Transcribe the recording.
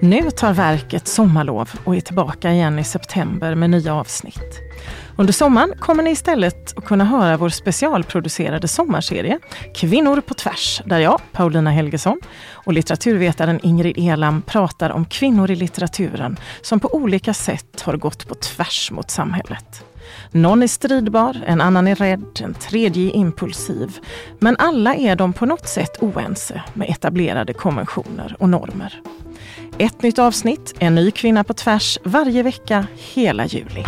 Nu tar verket sommarlov och är tillbaka igen i september med nya avsnitt. Under sommaren kommer ni istället att kunna höra vår specialproducerade sommarserie Kvinnor på tvärs, där jag, Paulina Helgesson och litteraturvetaren Ingrid Elam pratar om kvinnor i litteraturen som på olika sätt har gått på tvärs mot samhället. Någon är stridbar, en annan är rädd, en tredje är impulsiv. Men alla är de på något sätt oense med etablerade konventioner och normer. Ett nytt avsnitt, en ny kvinna på tvärs, varje vecka hela juli.